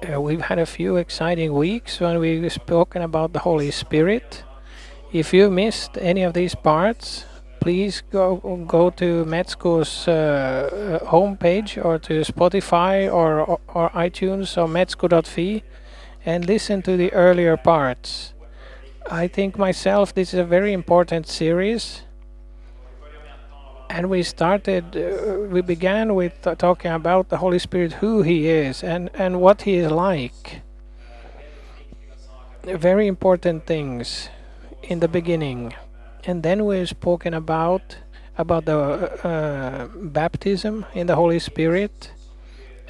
Uh, we've had a few exciting weeks when we've spoken about the Holy Spirit. If you missed any of these parts, please go go to Medsco's uh, uh, homepage or to Spotify or, or, or iTunes or medsco.fi and listen to the earlier parts. I think myself this is a very important series and we started uh, we began with uh, talking about the holy spirit who he is and and what he is like. Very important things in the beginning. And then we've spoken about about the uh, baptism in the holy spirit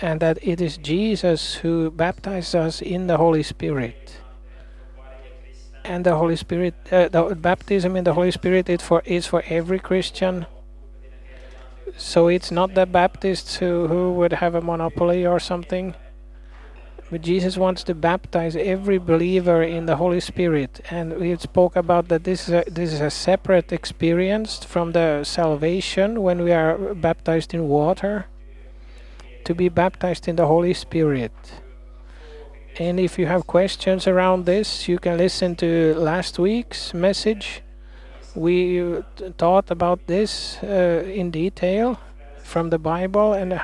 and that it is jesus who baptizes us in the holy spirit. And the holy spirit uh, the baptism in the holy spirit it for is for every christian so it's not the Baptists who, who would have a monopoly or something. But Jesus wants to baptize every believer in the Holy Spirit, and we spoke about that this is a, this is a separate experience from the salvation when we are baptized in water. To be baptized in the Holy Spirit. And if you have questions around this, you can listen to last week's message we thought about this uh, in detail from the Bible and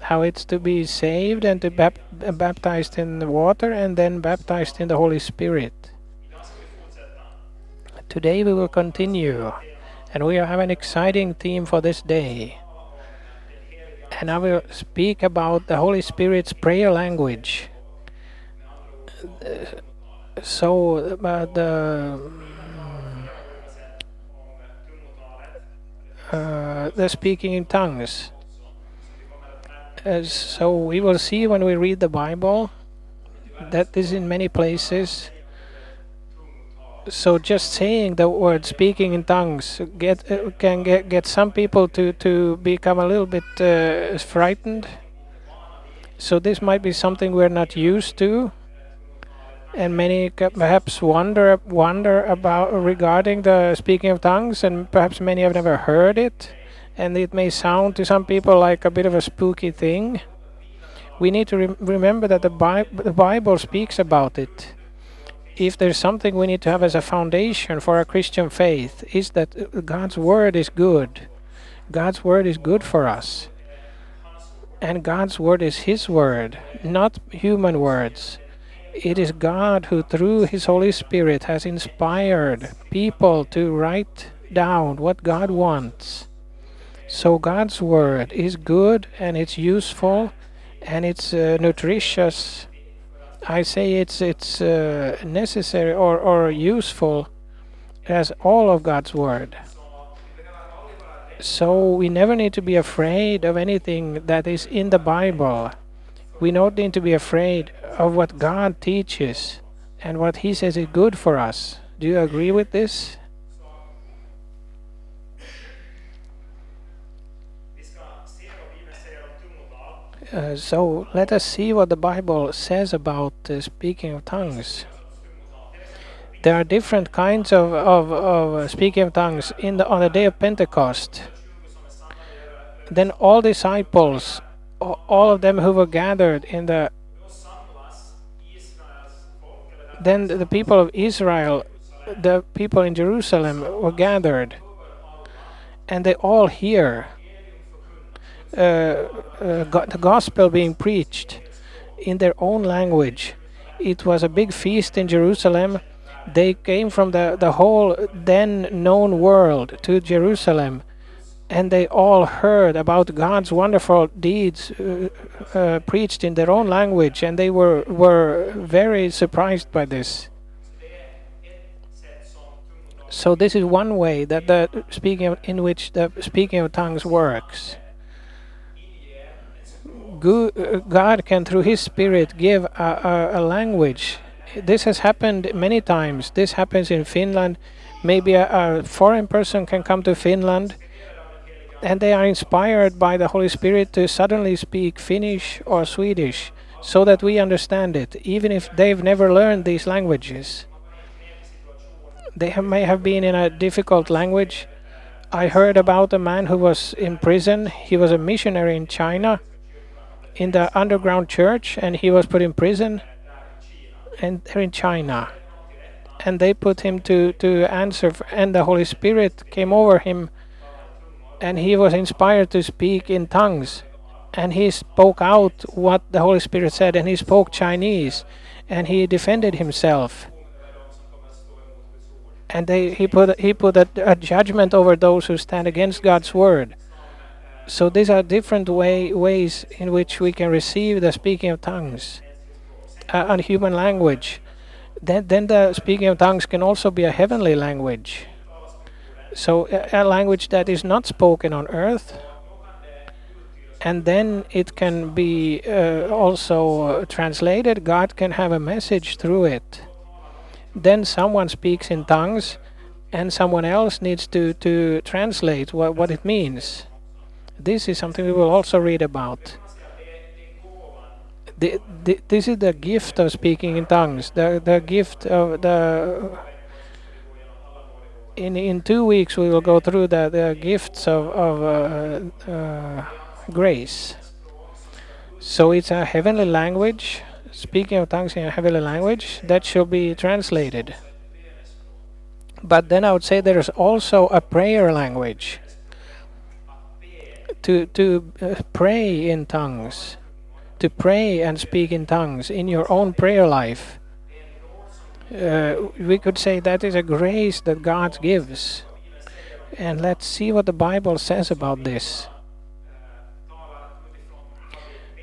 how it's to be saved and to bap baptized in the water and then baptized in the Holy Spirit. Today we will continue and we have an exciting theme for this day. And I will speak about the Holy Spirit's prayer language. So, uh, the uh, the speaking in tongues. So we will see when we read the Bible that is in many places. So just saying the word speaking in tongues get uh, can get get some people to to become a little bit uh, frightened. So this might be something we're not used to and many perhaps wonder wonder about regarding the speaking of tongues, and perhaps many have never heard it, and it may sound to some people like a bit of a spooky thing. We need to re remember that the, Bi the Bible speaks about it. If there's something we need to have as a foundation for our Christian faith, is that uh, God's word is good. God's word is good for us. And God's word is His word, not human words it is God who, through His Holy Spirit, has inspired people to write down what God wants. So God's Word is good and it's useful and it's uh, nutritious. I say it's it's uh, necessary or, or useful as all of God's Word. So we never need to be afraid of anything that is in the Bible. We don't need to be afraid of what God teaches and what He says is good for us. Do you agree with this? Uh, so let us see what the Bible says about uh, speaking of tongues. There are different kinds of, of, of uh, speaking of tongues in the, on the day of Pentecost. Then all disciples, all of them who were gathered in the then the people of Israel, the people in Jerusalem, were gathered, and they all hear uh, uh, the gospel being preached in their own language. It was a big feast in Jerusalem. They came from the, the whole then known world to Jerusalem and they all heard about God's wonderful deeds uh, uh, preached in their own language, and they were were very surprised by this. So this is one way that the speaking of, in which the speaking of tongues works. God can, through His Spirit, give a, a, a language. This has happened many times. This happens in Finland. Maybe a, a foreign person can come to Finland and they are inspired by the Holy Spirit to suddenly speak Finnish or Swedish so that we understand it, even if they've never learned these languages. They may have been in a difficult language. I heard about a man who was in prison. He was a missionary in China, in the underground church, and he was put in prison, and in China, and they put him to to answer, and the Holy Spirit came over him, and he was inspired to speak in tongues, and he spoke out what the Holy Spirit said, and he spoke Chinese, and he defended himself and they he put he put a, a judgment over those who stand against God's word. So these are different way ways in which we can receive the speaking of tongues, uh, human language. Then then the speaking of tongues can also be a heavenly language. So a, a language that is not spoken on earth. And then it can be uh, also uh, translated. God can have a message through it then someone speaks in tongues and someone else needs to, to translate what, what it means. This is something we will also read about. The, the, this is the gift of speaking in tongues, the, the gift of the. In, in two weeks, we will go through the, the gifts of, of uh, uh, grace. So it's a heavenly language speaking of tongues in a heavenly language, that should be translated. But then I would say there is also a prayer language. To to uh, pray in tongues, to pray and speak in tongues in your own prayer life. Uh, we could say that is a grace that God gives. And let's see what the Bible says about this.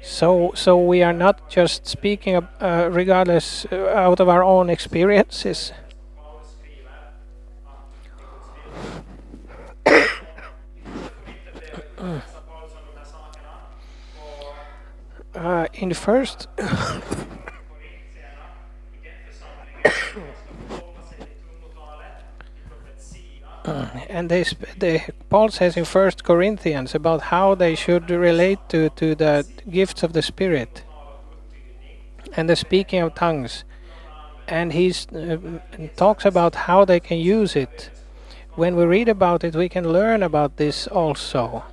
So, so we are not just speaking uh, regardless uh, out of our own experiences. Uh, in first and they, they Paul says in First Corinthians about how they should relate to, to the gifts of the Spirit and the speaking of tongues, and he uh, talks about how they can use it. When we read about it, we can learn about this also.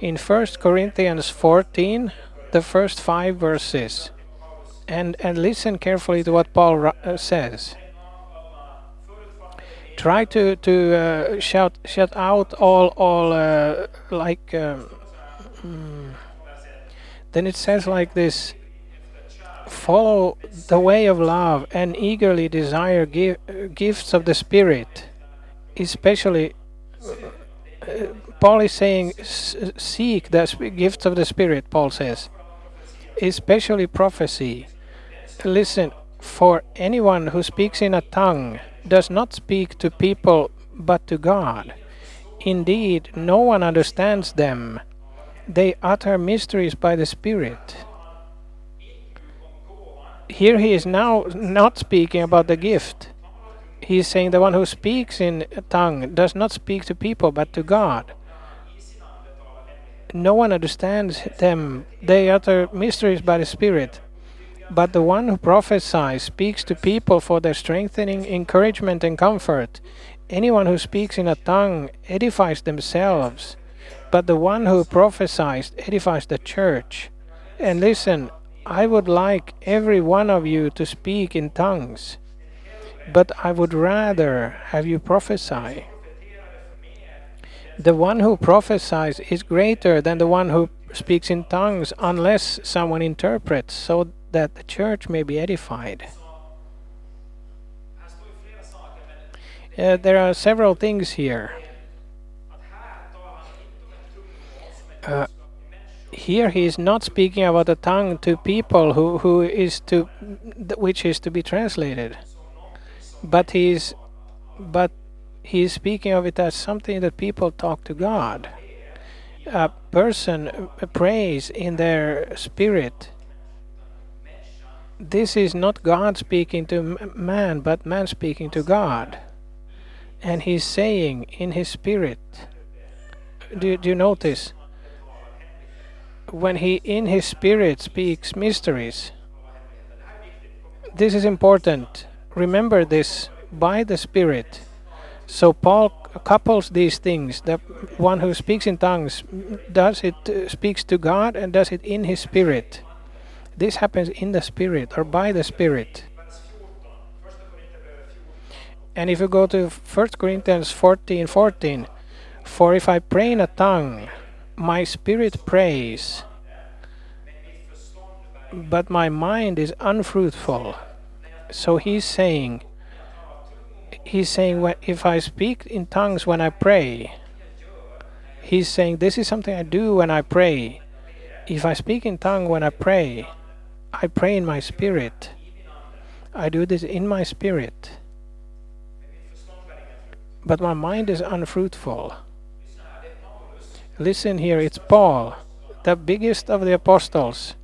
In First Corinthians 14, the first five verses, and and listen carefully to what Paul uh, says. Try to to uh, shout shout out all all uh, like um, mm, then it says like this follow the way of love and eagerly desire gi- gifts of the spirit especially uh, paul is saying seek the gifts of the spirit paul says especially prophecy listen for anyone who speaks in a tongue does not speak to people but to God. Indeed, no one understands them. They utter mysteries by the Spirit. Here he is now not speaking about the gift. He is saying the one who speaks in a tongue does not speak to people but to God. No one understands them. They utter mysteries by the Spirit. But the one who prophesies speaks to people for their strengthening, encouragement, and comfort. Anyone who speaks in a tongue edifies themselves, but the one who prophesies edifies the church. And listen, I would like every one of you to speak in tongues, but I would rather have you prophesy. The one who prophesies is greater than the one who speaks in tongues unless someone interprets, so that the church may be edified. Uh, there are several things here. Uh, here he is not speaking about the tongue to people who, who is to which is to be translated but he is but he is speaking of it as something that people talk to god a person uh, prays in their spirit this is not God speaking to man, but man speaking to God. And he's saying in his spirit, do, do you notice? When he in his spirit speaks mysteries, this is important. Remember this by the spirit. So Paul couples these things. The one who speaks in tongues does it uh, speaks to God and does it in his spirit. This happens in the spirit or by the spirit. And if you go to 1 Corinthians 14 14, for if I pray in a tongue, my spirit prays, but my mind is unfruitful. So he's saying, he's saying if I speak in tongues when I pray, he's saying this is something I do when I pray. If I speak in tongue when I pray, I pray in my spirit. I do this in my spirit. But my mind is unfruitful. Listen here, it's Paul, the biggest of the apostles.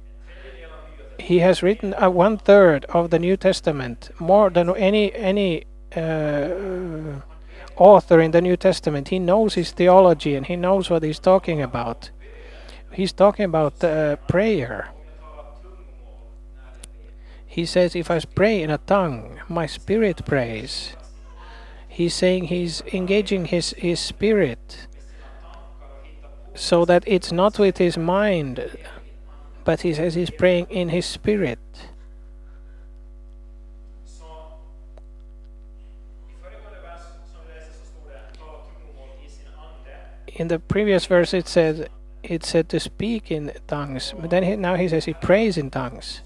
He has written uh, one third of the New Testament, more than any any uh, author in the New Testament. He knows his theology and he knows what he's talking about. He's talking about uh, prayer. He says, If I pray in a tongue, my spirit prays. He's saying he's engaging his, his spirit so that it's not with his mind, but he says he's praying in his spirit. In the previous verse, it said it said to speak in tongues, but then he, now he says he prays in tongues,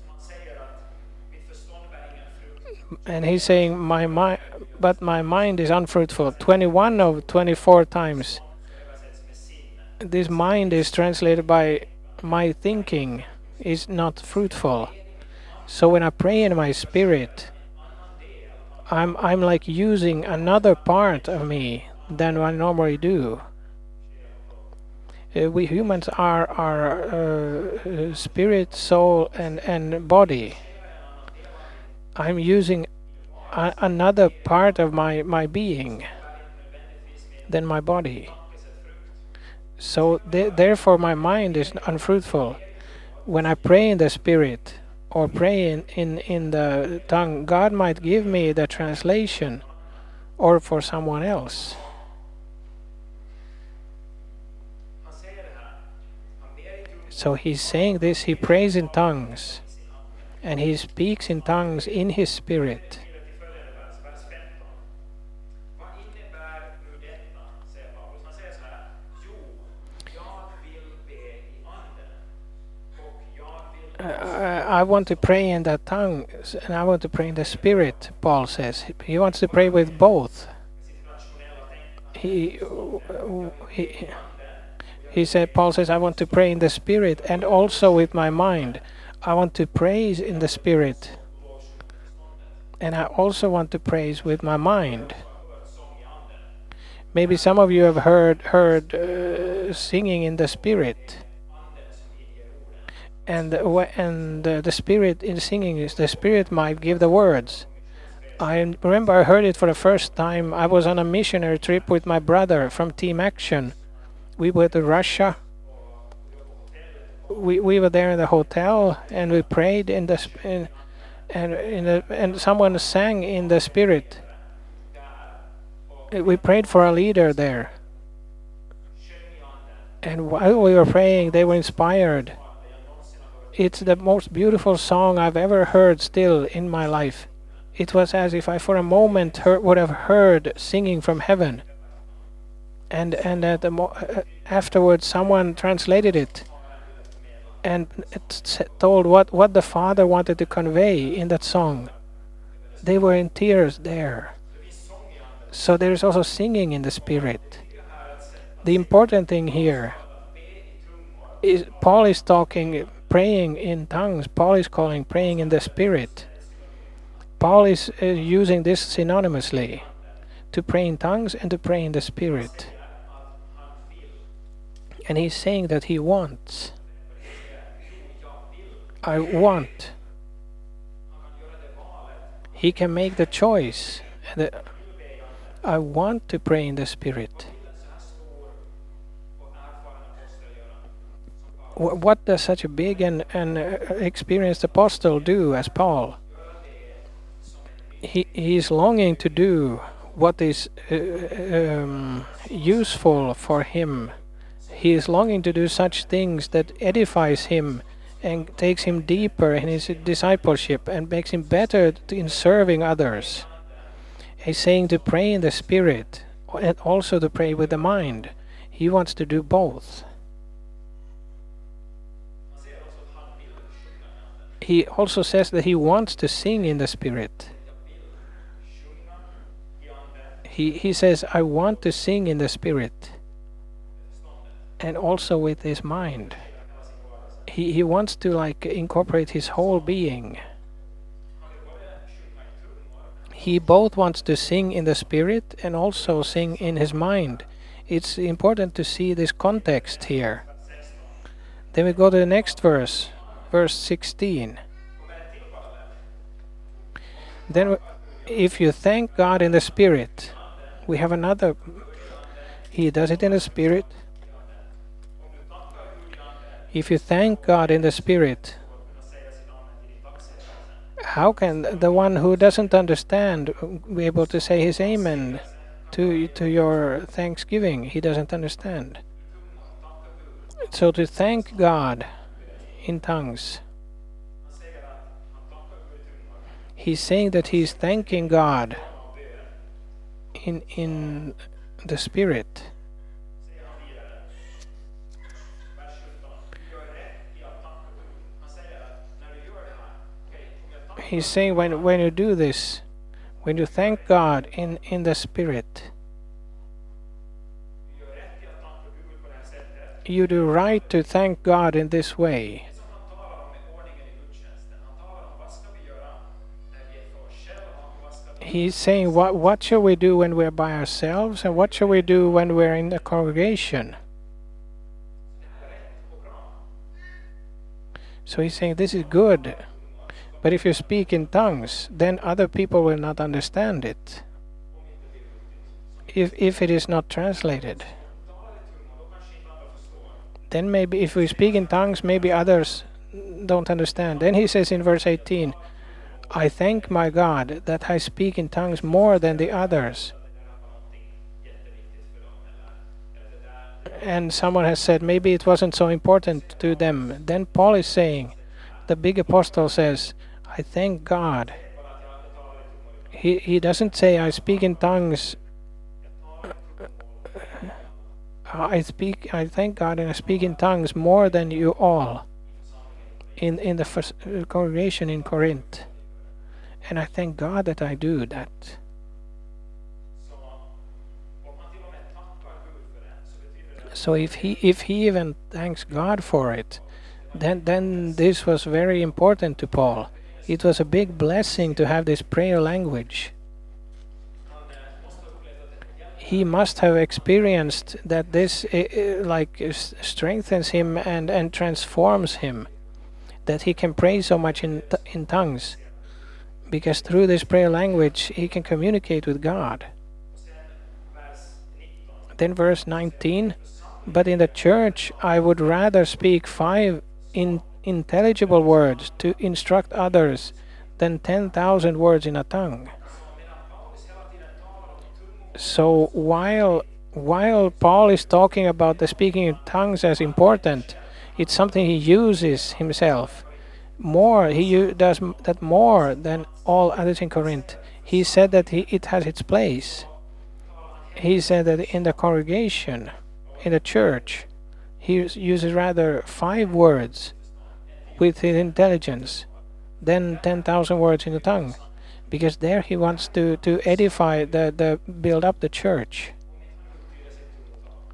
and he's saying my mind, but my mind is unfruitful. Twenty-one of twenty-four times this mind is translated by my thinking is not fruitful. So when I pray in my spirit, I'm I'm like using another part of me than I normally do. Uh, we humans are are uh, spirit, soul, and and body. I'm using a, another part of my my being than my body. So th- therefore, my mind is unfruitful. When I pray in the spirit or pray in, in, in the tongue, God might give me the translation or for someone else. So he's saying this, he prays in tongues and he speaks in tongues in his spirit. Uh, I want to pray in the tongue and I want to pray in the spirit, Paul says. He wants to pray with both. He, he, he said, Paul says, I want to pray in the spirit and also with my mind. I want to praise in the spirit. And I also want to praise with my mind. Maybe some of you have heard heard uh, singing in the spirit and and the spirit in singing is the spirit might give the words. I remember I heard it for the first time. I was on a missionary trip with my brother from Team Action. We were to Russia. We we were there in the hotel and we prayed in the in, and in the, and someone sang in the spirit. We prayed for a leader there. And while we were praying, they were inspired it's the most beautiful song I've ever heard still in my life. It was as if I for a moment heard, would have heard singing from heaven. And and uh, uh, afterwards someone translated it and it told what, what the Father wanted to convey in that song. They were in tears there. So there is also singing in the Spirit. The important thing here is Paul is talking praying in tongues. Paul is calling praying in the Spirit. Paul is uh, using this synonymously to pray in tongues and to pray in the Spirit. And he's saying that he wants. I want. He can make the choice. I want to pray in the Spirit. what does such a big and, and uh, experienced apostle do as Paul? He, he is longing to do what is uh, um, useful for him. He is longing to do such things that edifies him and takes him deeper in his discipleship and makes him better in serving others. He's saying to pray in the spirit and also to pray with the mind. He wants to do both. He also says that he wants to sing in the spirit. He, he says, I want to sing in the spirit and also with his mind. He, he wants to like incorporate his whole being. He both wants to sing in the spirit and also sing in his mind. It's important to see this context here. Then we go to the next verse, verse 16. Then, if you thank God in the spirit, we have another. He does it in the spirit. If you thank God in the spirit, how can the one who doesn't understand be able to say his amen to to your thanksgiving? He doesn't understand. So to thank God in tongues, he's saying that he's thanking God in in the spirit. He's saying when when you do this, when you thank God in in the spirit, you do right to thank God in this way. He's saying what what shall we do when we're by ourselves and what shall we do when we're in the congregation? So he's saying this is good. But if you speak in tongues, then other people will not understand it. If, if it is not translated. Then maybe if we speak in tongues, maybe others don't understand. Then he says in verse 18, I thank my God that I speak in tongues more than the others. And someone has said maybe it wasn't so important to them. Then Paul is saying, the big apostle says, I thank God. He, he doesn't say, I speak in tongues. I speak, I thank God and I speak in tongues more than you all in, in the first congregation in Corinth. And I thank God that I do that. So if he if he even thanks God for it, then then this was very important to Paul. It was a big blessing to have this prayer language. He must have experienced that this like strengthens him and and transforms him, that he can pray so much in in tongues, because through this prayer language he can communicate with God. Then verse 19, but in the church I would rather speak five in intelligible words to instruct others than 10,000 words in a tongue. So while while Paul is talking about the speaking in tongues as important, it's something he uses himself more. He does that more than all others in Corinth. He said that he, it has its place. He said that in the congregation, in the church, he uses rather five words with his intelligence than 10,000 words in the tongue because there he wants to, to edify the, the build up the church.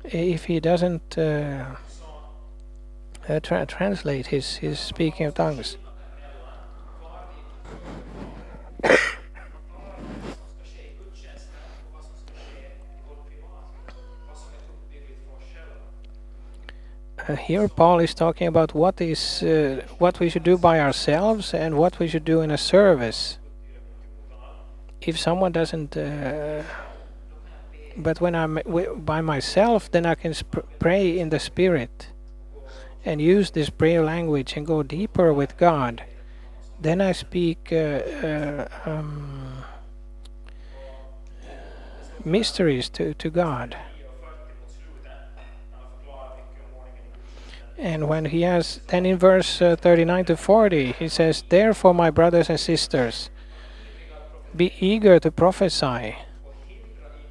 If he doesn't uh, uh, tra translate his, his speaking of tongues here Paul is talking about what is uh, what we should do by ourselves and what we should do in a service. If someone doesn't, uh, but when I'm by myself, then I can pray in the spirit and use this prayer language and go deeper with God. Then I speak. Uh, uh, um, mysteries to, to God. And when he has, then in verse uh, 39 to 40, he says, Therefore, my brothers and sisters, be eager to prophesy,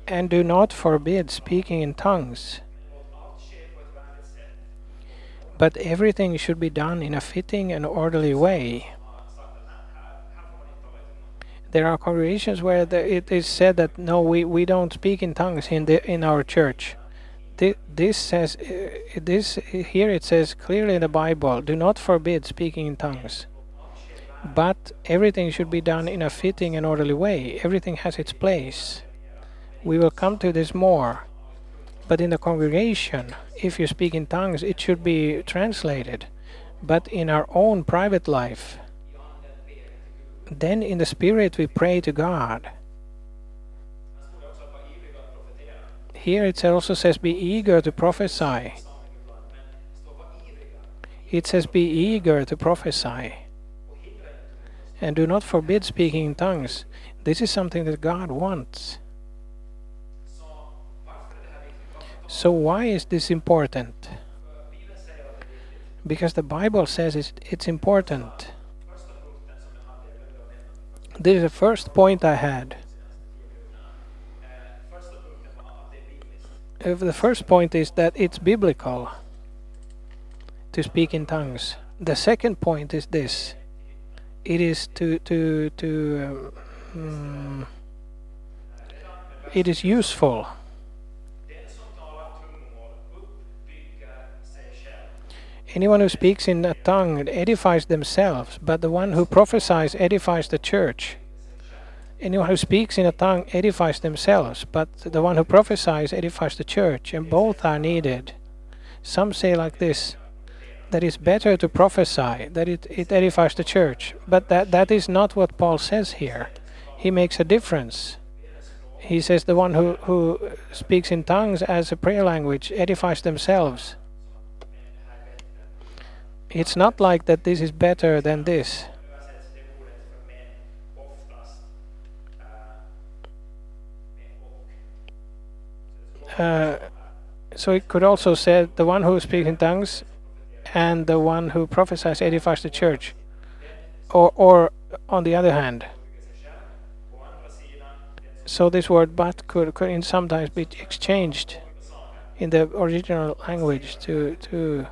and do not forbid speaking in tongues. But everything should be done in a fitting and orderly way. There are congregations where the, it is said that no, we, we don't speak in tongues in the in our church. Thi- This says uh, this here it says clearly in the Bible, do not forbid speaking in tongues. But everything should be done in a fitting and orderly way. Everything has its place. We will come to this more. But in the congregation, if you speak in tongues, it should be translated. But in our own private life, then in the Spirit we pray to God. Here it also says, Be eager to prophesy. It says, Be eager to prophesy. And do not forbid speaking in tongues. This is something that God wants. So, why is this important? Because the Bible says it's, it's important. This is the first point I had. The first point is that it's biblical to speak in tongues. The second point is this: it is to to to um, it is useful. Anyone who speaks in a tongue edifies themselves, but the one who prophesies edifies the church. Anyone who speaks in a tongue edifies themselves, but the one who prophesies edifies the church, and both are needed. Some say like this that it's better to prophesy, that it, it edifies the church. But that, that is not what Paul says here. He makes a difference. He says the one who, who speaks in tongues as a prayer language edifies themselves. It's not like that this is better than this. Uh, so it could also say the one who speaks in tongues and the one who prophesies edifies the church. Or, or on the other hand. So this word but could, could sometimes be exchanged in the original language to, to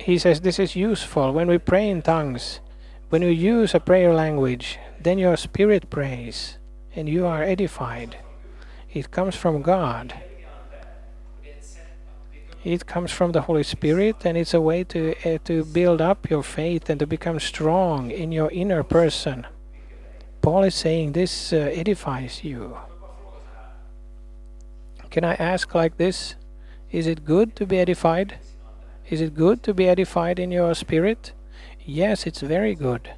he says this is useful when we pray in tongues. When you use a prayer language, then your spirit prays and you are edified. It comes from God. It comes from the Holy Spirit, and it's a way to uh, to build up your faith and to become strong in your inner person. Paul is saying this uh, edifies you. Can I ask like this? Is it good to be edified? Is it good to be edified in your spirit? Yes, it's very good.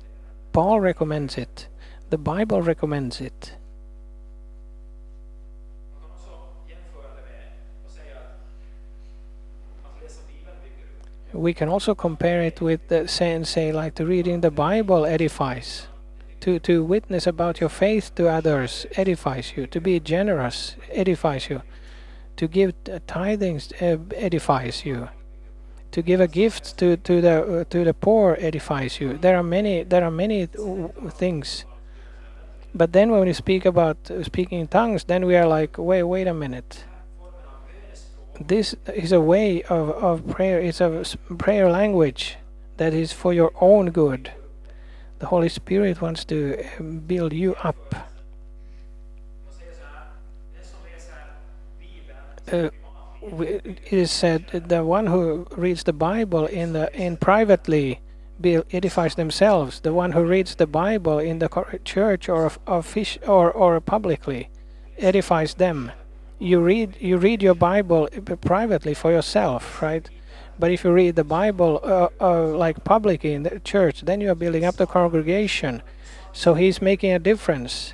Paul recommends it. The Bible recommends it. We can also compare it with the and say like to reading the Bible edifies. To to witness about your faith to others edifies you. To be generous edifies you. To give tithings uh, edifies you to give a gift to to the uh, to the poor edifies you. There are many there are many things. But then when we speak about uh, speaking in tongues, then we are like, wait wait a minute this is a way of, of prayer. It's a prayer language that is for your own good. The holy spirit wants to um, build you up. Uh, it is said the one who reads the bible in the in privately edifies themselves. The one who reads the bible in the church or of, or or publicly edifies them you read you read your Bible privately for yourself, right? But if you read the Bible uh, uh, like publicly in the church, then you are building up the congregation. So he's making a difference.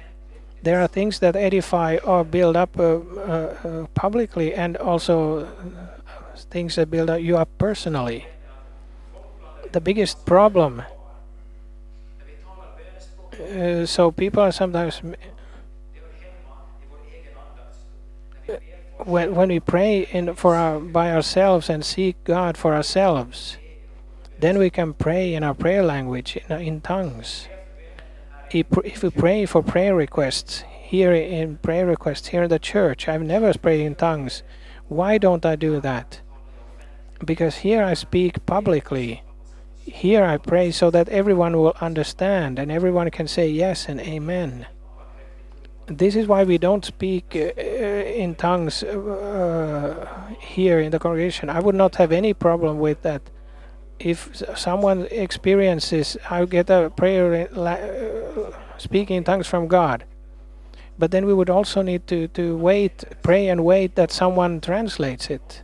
There are things that edify or build up uh, uh, uh publicly, and also things that build up you up personally. The biggest problem. Uh, so people are sometimes when, when we pray in for our, by ourselves and seek God for ourselves, then we can pray in our prayer language in, in tongues. If, if we pray for prayer requests here in prayer requests here in the church, I've never prayed in tongues. Why don't I do that? Because here I speak publicly. Here I pray so that everyone will understand and everyone can say yes and amen this is why we don't speak uh, in tongues uh, here in the congregation. I would not have any problem with that. If someone experiences, I get a prayer uh, speaking in tongues from God. But then we would also need to, to wait, pray and wait that someone translates it.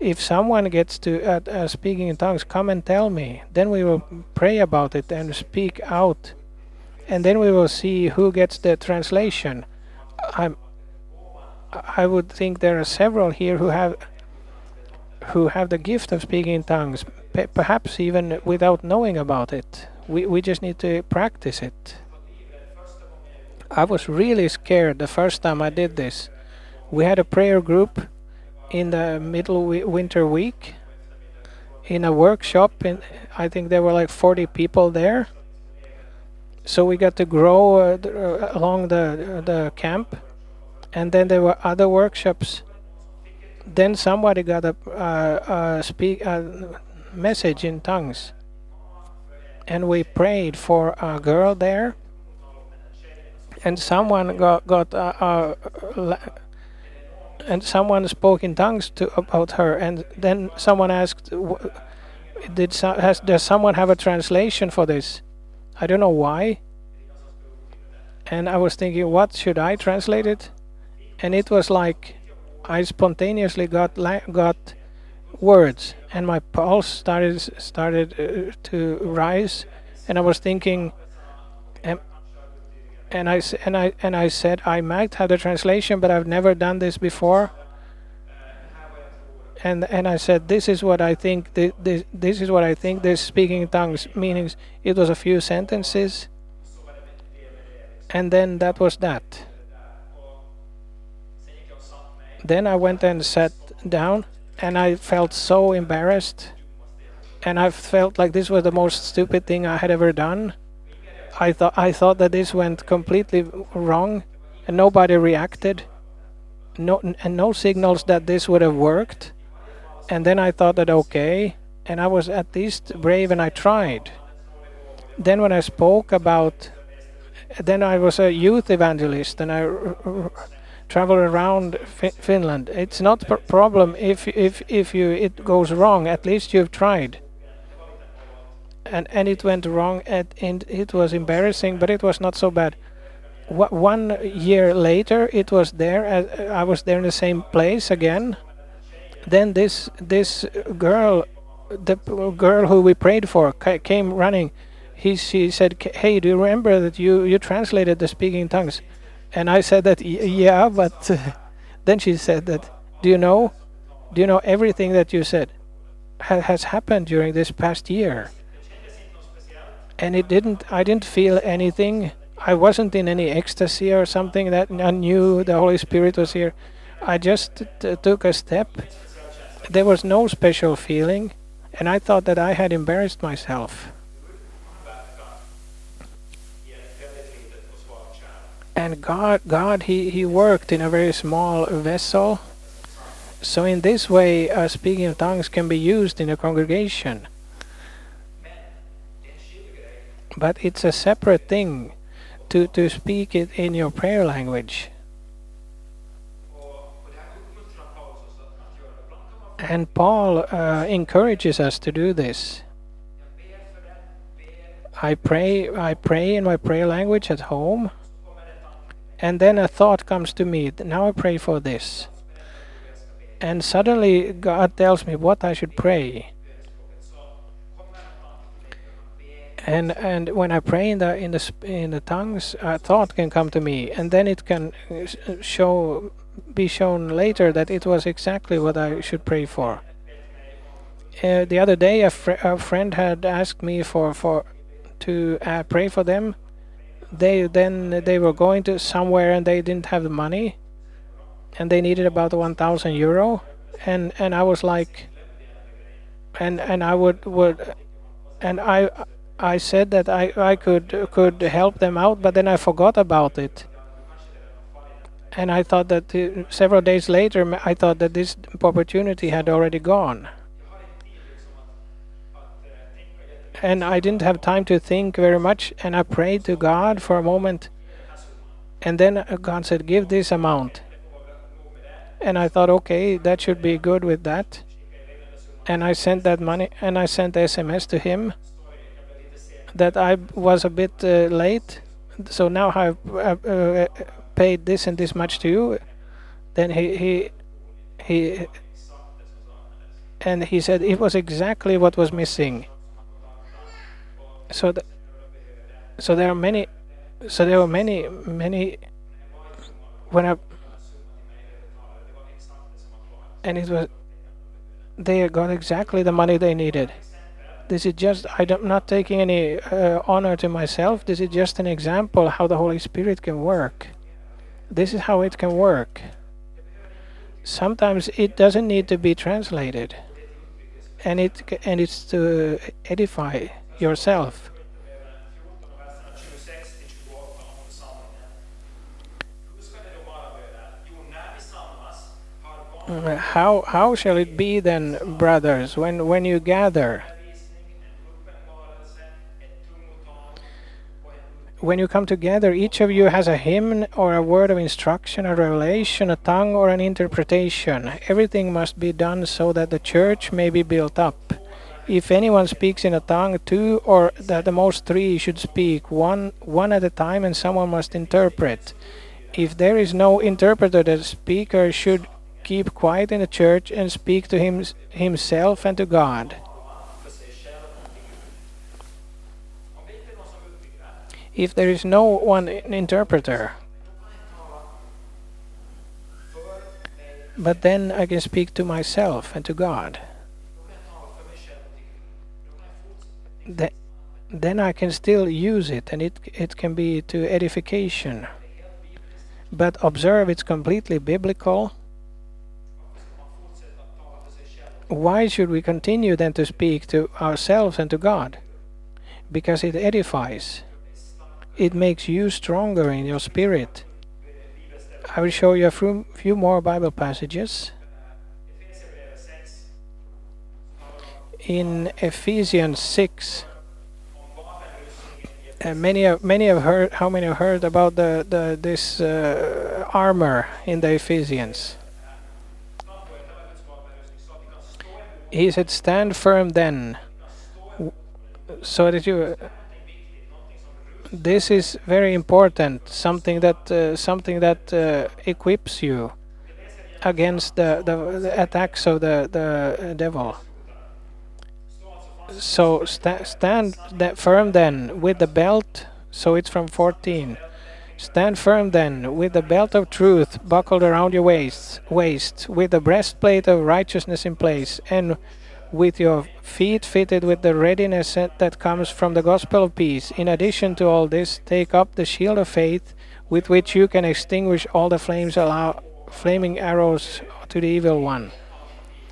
If someone gets to uh, uh, speaking in tongues, come and tell me. Then we will pray about it and speak out and then we will see who gets the translation. I'm, I would think there are several here who have who have the gift of speaking in tongues, perhaps even without knowing about it. We we just need to practice it. I was really scared the first time I did this. We had a prayer group in the middle winter week in a workshop and I think there were like 40 people there so we got to grow uh, uh, along the the camp, and then there were other workshops. Then somebody got a, uh, a speak a message in tongues, and we prayed for a girl there. And someone got got a, uh, and someone spoke in tongues to about her, and then someone asked, "Did so, has does someone have a translation for this?" I don't know why. And I was thinking, what should I translate it? And it was like I spontaneously got got words, and my pulse started started uh, to rise, and I was thinking, and, and I and I and I said I might have the translation, but I've never done this before and and I said, "This is what I think. This this, this is what I think. This speaking tongues meanings. It was a few sentences, and then that was that. Then I went and sat down, and I felt so embarrassed, and I felt like this was the most stupid thing I had ever done. I thought I thought that this went completely wrong, and nobody reacted. No, and no signals that this would have worked and then I thought that okay, and I was at least brave and I tried. Then when I spoke about, then I was a youth evangelist and I travel around Finland. It's not a problem if if if you it goes wrong. At least you've tried. And and it went wrong at, and it was embarrassing, but it was not so bad. one year later, it was there. Uh, I was there in the same place again then this this girl, the girl who we prayed for, came running. He she said, "Hey, do you remember that you you translated the speaking tongues?" And I said that yeah, but then she said that, "Do you know? Do you know everything that you said ha has happened during this past year?" And it didn't. I didn't feel anything. I wasn't in any ecstasy or something that I knew the Holy Spirit was here. I just took a step there was no special feeling, and I thought that I had embarrassed myself. And God, God, He, he worked in a very small vessel. So in this way, uh, speaking of tongues can be used in a congregation. But it's a separate thing to, to speak it in your prayer language. And Paul uh, encourages us to do this. I pray, I pray in my prayer language at home, and then a thought comes to me. Now I pray for this, and suddenly God tells me what I should pray. And and when I pray in the in the in the tongues, a thought can come to me, and then it can uh, show be shown later that it was exactly what I should pray for. Uh, the other day, a, fr a, friend had asked me for for to uh, pray for them. They then they were going to somewhere and they didn't have the money, and they needed about 1,000 euro, and and I was like, and and I would would, and I I said that I I could could help them out, but then I forgot about it. And I thought that uh, several days later, I thought that this opportunity had already gone. And I didn't have time to think very much, and I prayed to God for a moment. And then uh, God said, Give this amount. And I thought, okay, that should be good with that. And I sent that money, and I sent SMS to him that I was a bit uh, late. So now I've uh, uh, paid this and this much to you. Then he he he and he said it was exactly what was missing. So th- so there are many so there were many many when I and it was they got exactly the money they needed. This is just I'm not taking any uh, honor to myself. This is just an example how the Holy Spirit can work. This is how it can work. Sometimes it doesn't need to be translated, and it and it's to edify yourself. verserna 26 till 28 om församlingen. Hur ska det då vara bröder? Jo, när vi samlas har barn How how shall it be then, brothers, when when you gather? When you come together, each of you has a hymn or a word of instruction, a revelation, a tongue, or an interpretation. Everything must be done so that the church may be built up. If anyone speaks in a tongue, two or at the most three should speak, one one at a time, and someone must interpret. If there is no interpreter, the speaker should keep quiet in the church and speak to him, himself and to God. If there is no one interpreter, but then I can speak to myself and to God. Th- then I can still use it and it it can be to edification. But observe it's completely biblical. Why should we continue then to speak to ourselves and to God? Because it edifies. It makes you stronger in your spirit. I will show you a few, more Bible passages. In Ephesians 6, om Uh, many have many have heard how many have heard about the, the this uh, armor in the Ephesians. He said, "Stand firm then." So that you. This is very important. Something that uh, something that uh, equips you against the, the, the attacks of the the devil. So sta- stand firm then with the belt. So it's from 14. Stand firm then with the belt of truth buckled around your waist, waist, with the breastplate of righteousness in place, and with your feet fitted with the readiness that comes from the gospel of peace. In addition to all this, take up the shield of faith, with which you can extinguish all the flames, allow, flaming arrows to the evil one.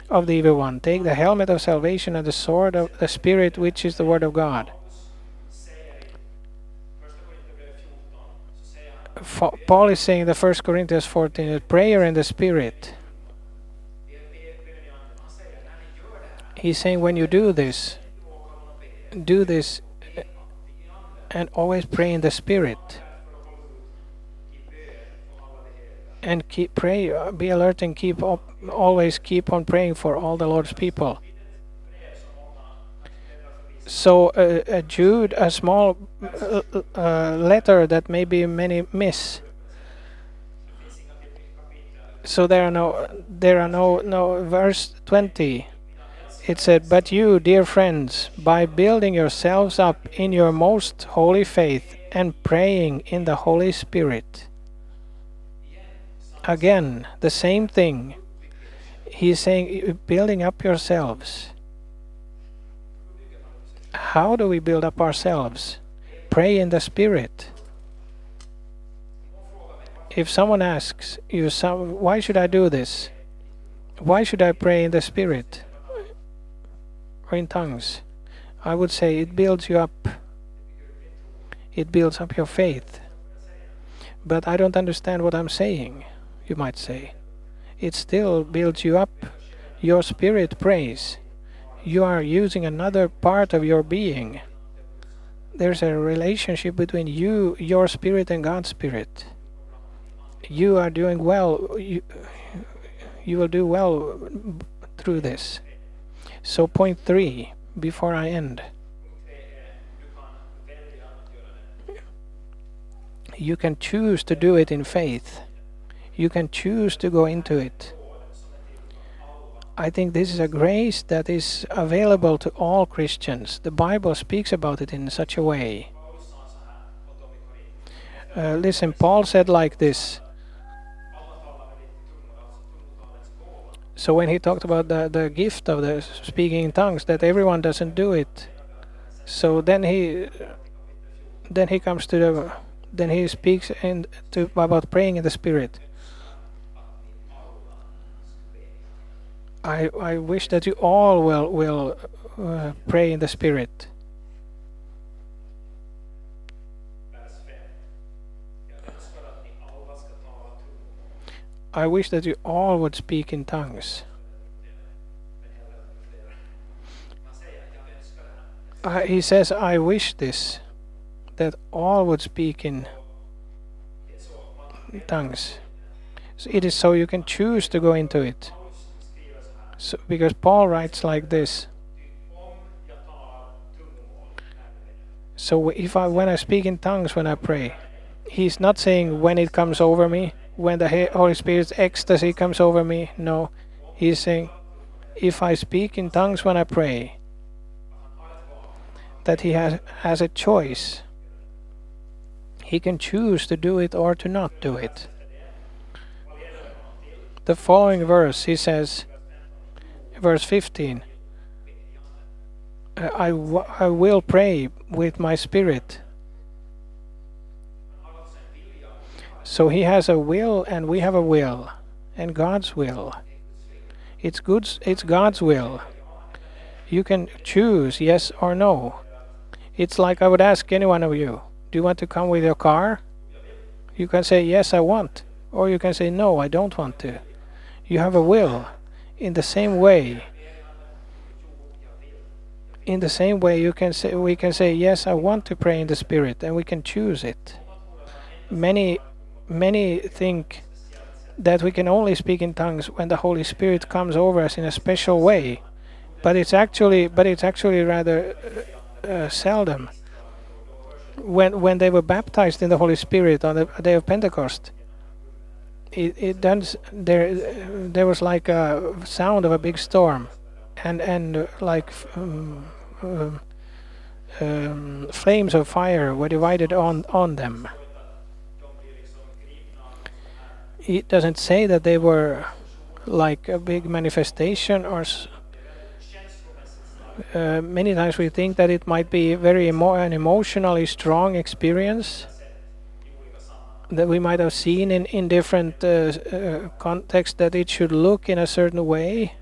Of the evil one, take the helmet of salvation and the sword of the Spirit, which is the word of God. säger i Första Korinthierbrevet 14 så säger han Fa- Paul is saying in the First Corinthians 14 that prayer in the Spirit. He's saying when you do this, do this anden and always pray in the Spirit and keep pray. uh, Be alert and keep up. Always keep on praying for all the Lord's people. So uh, a Jude, a small uh, uh, letter that maybe many miss. So there are no, there are no, no. Verse twenty. It said, "But you, dear friends, by building yourselves up in your most holy faith and praying in the Holy Spirit." Again, the same thing. He's saying, uh, building up yourselves. How do we build up ourselves? Pray in the Spirit. If someone asks you, why should I do this? Why should I pray in the Spirit or in tongues? I would say it builds you up. It builds up your faith. But I don't understand what I'm saying, you might say. It still builds you up. Your spirit prays. You are using another part of your being. There's a relationship between you, your spirit, and God's spirit. You are doing well. You, you will do well through this. So, point three, before I end. You can choose to do it in faith. You can choose to go into it. I think this is a grace that is available to all Christians. The Bible speaks about it in such a way. Uh, listen, Paul said like this. So when he talked about the, the gift of the speaking in tongues, that everyone doesn't do it. So then he then he comes to the then he speaks in to about praying in the spirit. I I wish that you all will will uh, pray in the spirit. I wish that you all would speak in tongues. Uh, he says, I wish this, that all would speak in tongues. So it is so you can choose to go into it. So, because Paul writes like this. So if I when I speak in tongues when I pray, he's not saying when it comes over me, when the Holy Spirit's ecstasy comes over me. No, he's saying if I speak in tongues when I pray, that he has has a choice. He can choose to do it or to not do it. The following verse, he says, verse 15. "Uh, I, w- I will pray with my spirit. So he has a will and we have a will and God's will. It's good it's God's will. You can choose yes or no. It's like I would ask any one of you, do you want to come with your car? You can say yes I want or you can say no I don't want to. You have a will in the same way in the same way you can say we can say yes i want to pray in the spirit and we can choose it many many think that we can only speak in tongues when the holy spirit comes over us in a special way but it's actually but it's actually rather uh, uh, seldom when when they were baptized in the holy spirit on the day of pentecost it, it does there there was like a sound of a big storm and and uh, like um, um, um, flames of fire were divided on on them. It doesn't say that they were like a big manifestation or. Uh, many times we think that it might be very emo- an emotionally strong experience that we might have seen in in different uh, uh, contexts that it should look in a certain way.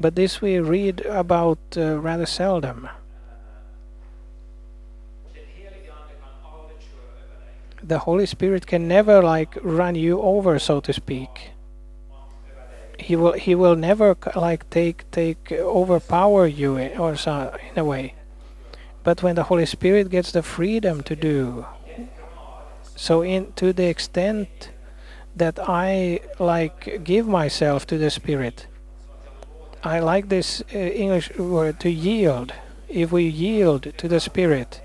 But this we read about uh, rather seldom. The Holy Spirit can never like run you over, so to speak. He will he will never like take take overpower you or so in a way. But when the Holy Spirit gets the freedom to do, so in to the extent that I like give myself to the Spirit, I like this uh, English word to yield. If we yield to the Spirit,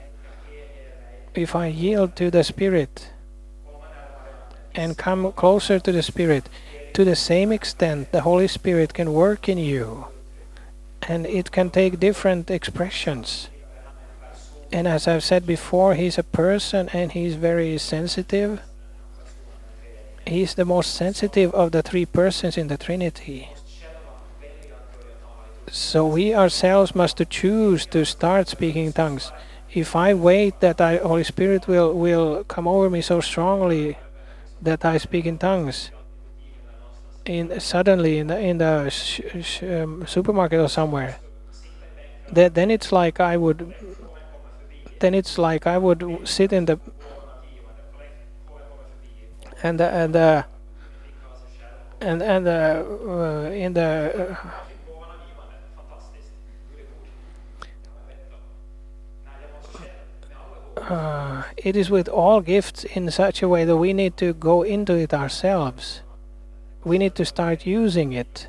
if I yield to the Spirit and come closer to the Spirit, to the same extent the Holy Spirit can work in you and it can take different expressions. And as I've said before, He's a person and He's very sensitive. He's the most sensitive of the three persons in the Trinity. So we ourselves must choose to start speaking tongues. If I wait that the Holy Spirit will, will come over me so strongly that I speak in tongues. In suddenly in the in the sh- sh- um, supermarket or somewhere. Then then it's like I would then it's like I would sit in the and and and and uh, in the uh, uh, it is with all gifts in such a way that we need to go into it ourselves. We need to start using it.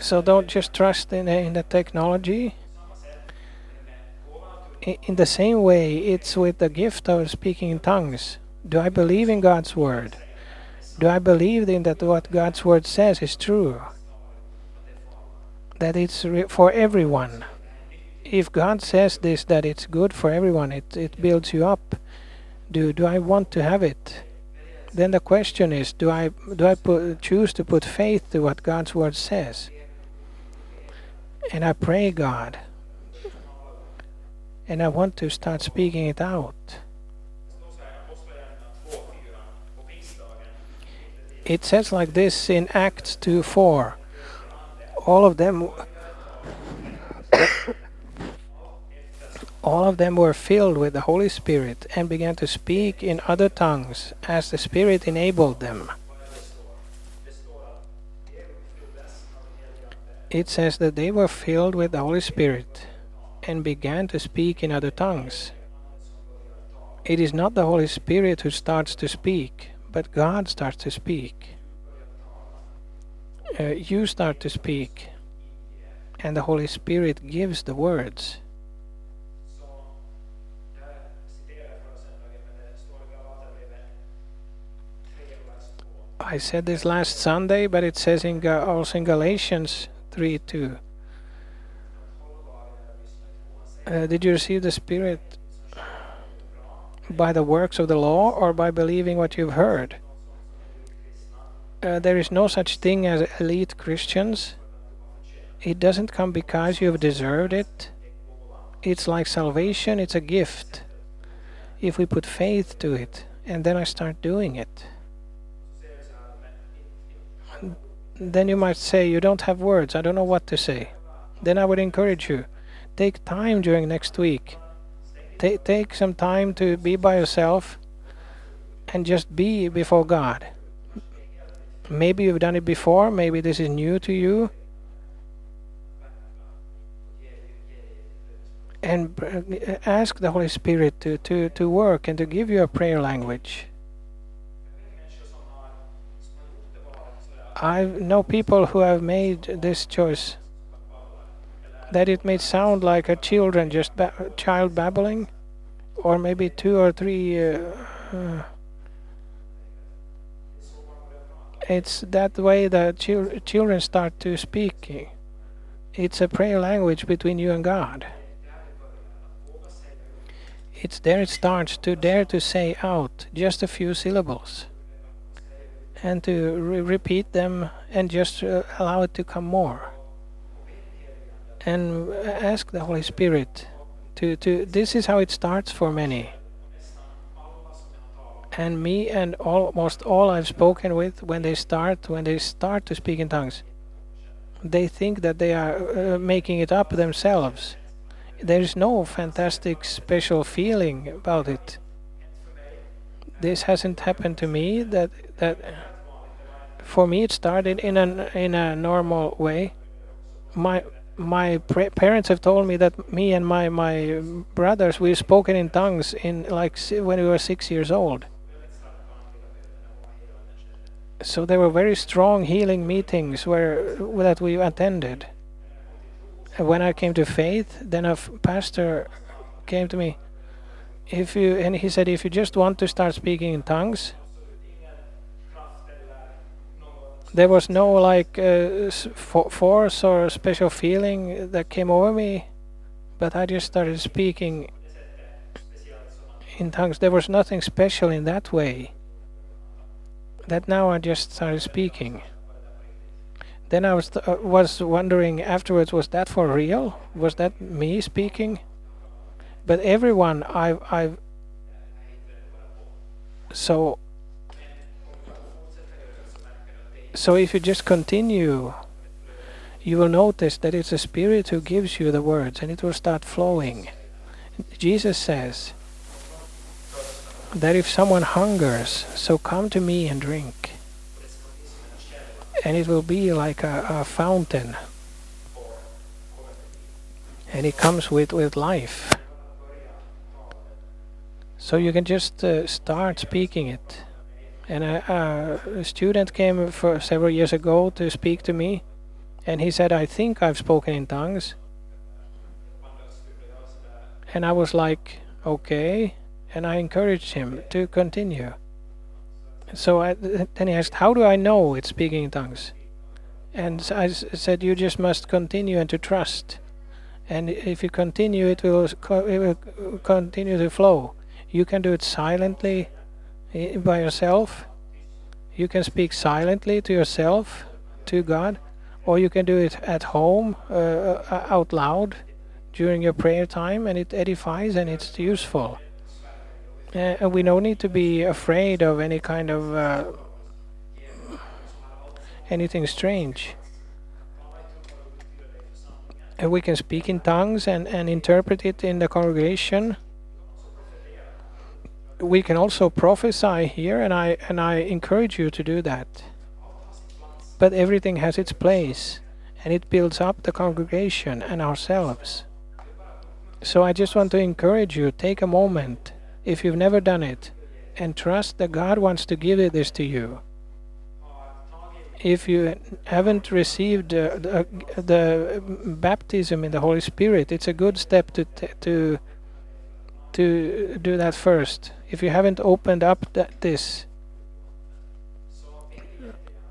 So don't just trust in, in the technology. In the same way, it's with the gift of speaking in tongues. Do I believe in God's word? Do I believe in that what God's word says is true? That it's for everyone. If God says this, that it's good for everyone, it, it builds you up. Do do I want to have it? Then the question is, do I do I put, choose to put faith to what God's word says? And I pray God, and I want to start speaking it out. It says like this in Acts 2:4. All of them all of them were filled with the Holy Spirit and began to speak in other tongues as the Spirit enabled them. It says that they were filled with the Holy Spirit and began to speak in other tongues. It is not the Holy Spirit who starts to speak, but God starts to speak. Uh, you start to speak, and the Holy Spirit gives the words. I said this last Sunday, but it says in Ga- also in Galatians 3 2. Uh, did you receive the Spirit by the works of the law or by believing what you've heard? Uh, there is no such thing as elite Christians. It doesn't come because you've deserved it. It's like salvation, it's a gift. If we put faith to it, and then I start doing it. Then you might say, You don't have words, I don't know what to say. Then I would encourage you take time during next week. Ta- take some time to be by yourself and just be before God. Maybe you've done it before, maybe this is new to you. And ask the Holy Spirit to, to, to work and to give you a prayer language. I know people who have made this choice that it may sound like a children just ba- child babbling? Or maybe two or three uh, uh, it's that way that chil- children start to speak. It's a prayer language between you and god. It's there it starts to dare to say out just a few syllables and to re- repeat them and just uh, allow it to come more and ask the holy spirit to to this is how it starts for many. And me and almost all I've spoken with when they start when they start to speak in tongues they think that they are uh, making it up themselves. There is no fantastic special feeling about it. This hasn't happened to me that that for me it started in an in a normal way. My my parents have told me that me and my my brothers we've spoken in tongues in like when we were 6 years old. So there were very strong healing meetings where that we attended. And when I came to faith then a pastor came to me if you and he said if you just want to start speaking in tongues there was no like uh, force or special feeling that came over me but i just started speaking in tongues there was nothing special in that way that now i just started speaking then I was uh, was wondering afterwards, was that for real? Was that me speaking? But everyone I've I've so so if you just continue you will notice that it's the spirit who gives you the words and it will start flowing. Jesus says that if someone hungers so come to me and drink. And it will be like a, a fountain. And it comes with with life. So you can just uh, start speaking it and a, a student came for several years ago to speak to me and he said i think i've spoken in tongues. And i was like okay. And i encouraged him to continue. So I, then he asked how do i know it's speaking in tongues? And I said you just must continue and to trust. And if you continue it will, it will continue to flow. You can do it silently by yourself. You can speak silently to yourself, to God, or you can do it at home, uh, uh, out loud during your prayer time, and it edifies and it's useful. Uh, and we don't need to be afraid of any kind of uh, anything strange. And we can speak in tongues and, and interpret it in the congregation we can also prophesy here and I and I encourage you to do that. But everything has its place and it builds up the congregation and ourselves. So I just want to encourage you take a moment if you've never done it and trust that God wants to give this to you. If you haven't received uh, the, the baptism in the Holy Spirit, it's a good step to to to do that first. If you haven't opened up that, this,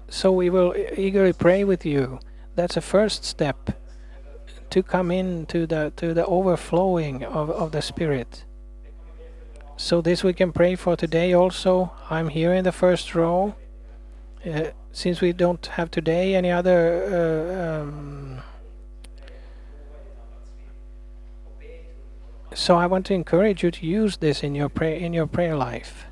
so we will eagerly pray with you. That's a first step to come into the to the overflowing of, of the Spirit. So this we can pray for today also. I'm here in the first row. Uh, since we don't have today any other uh, um, so I want to encourage you to use this in your prayer in your prayer life.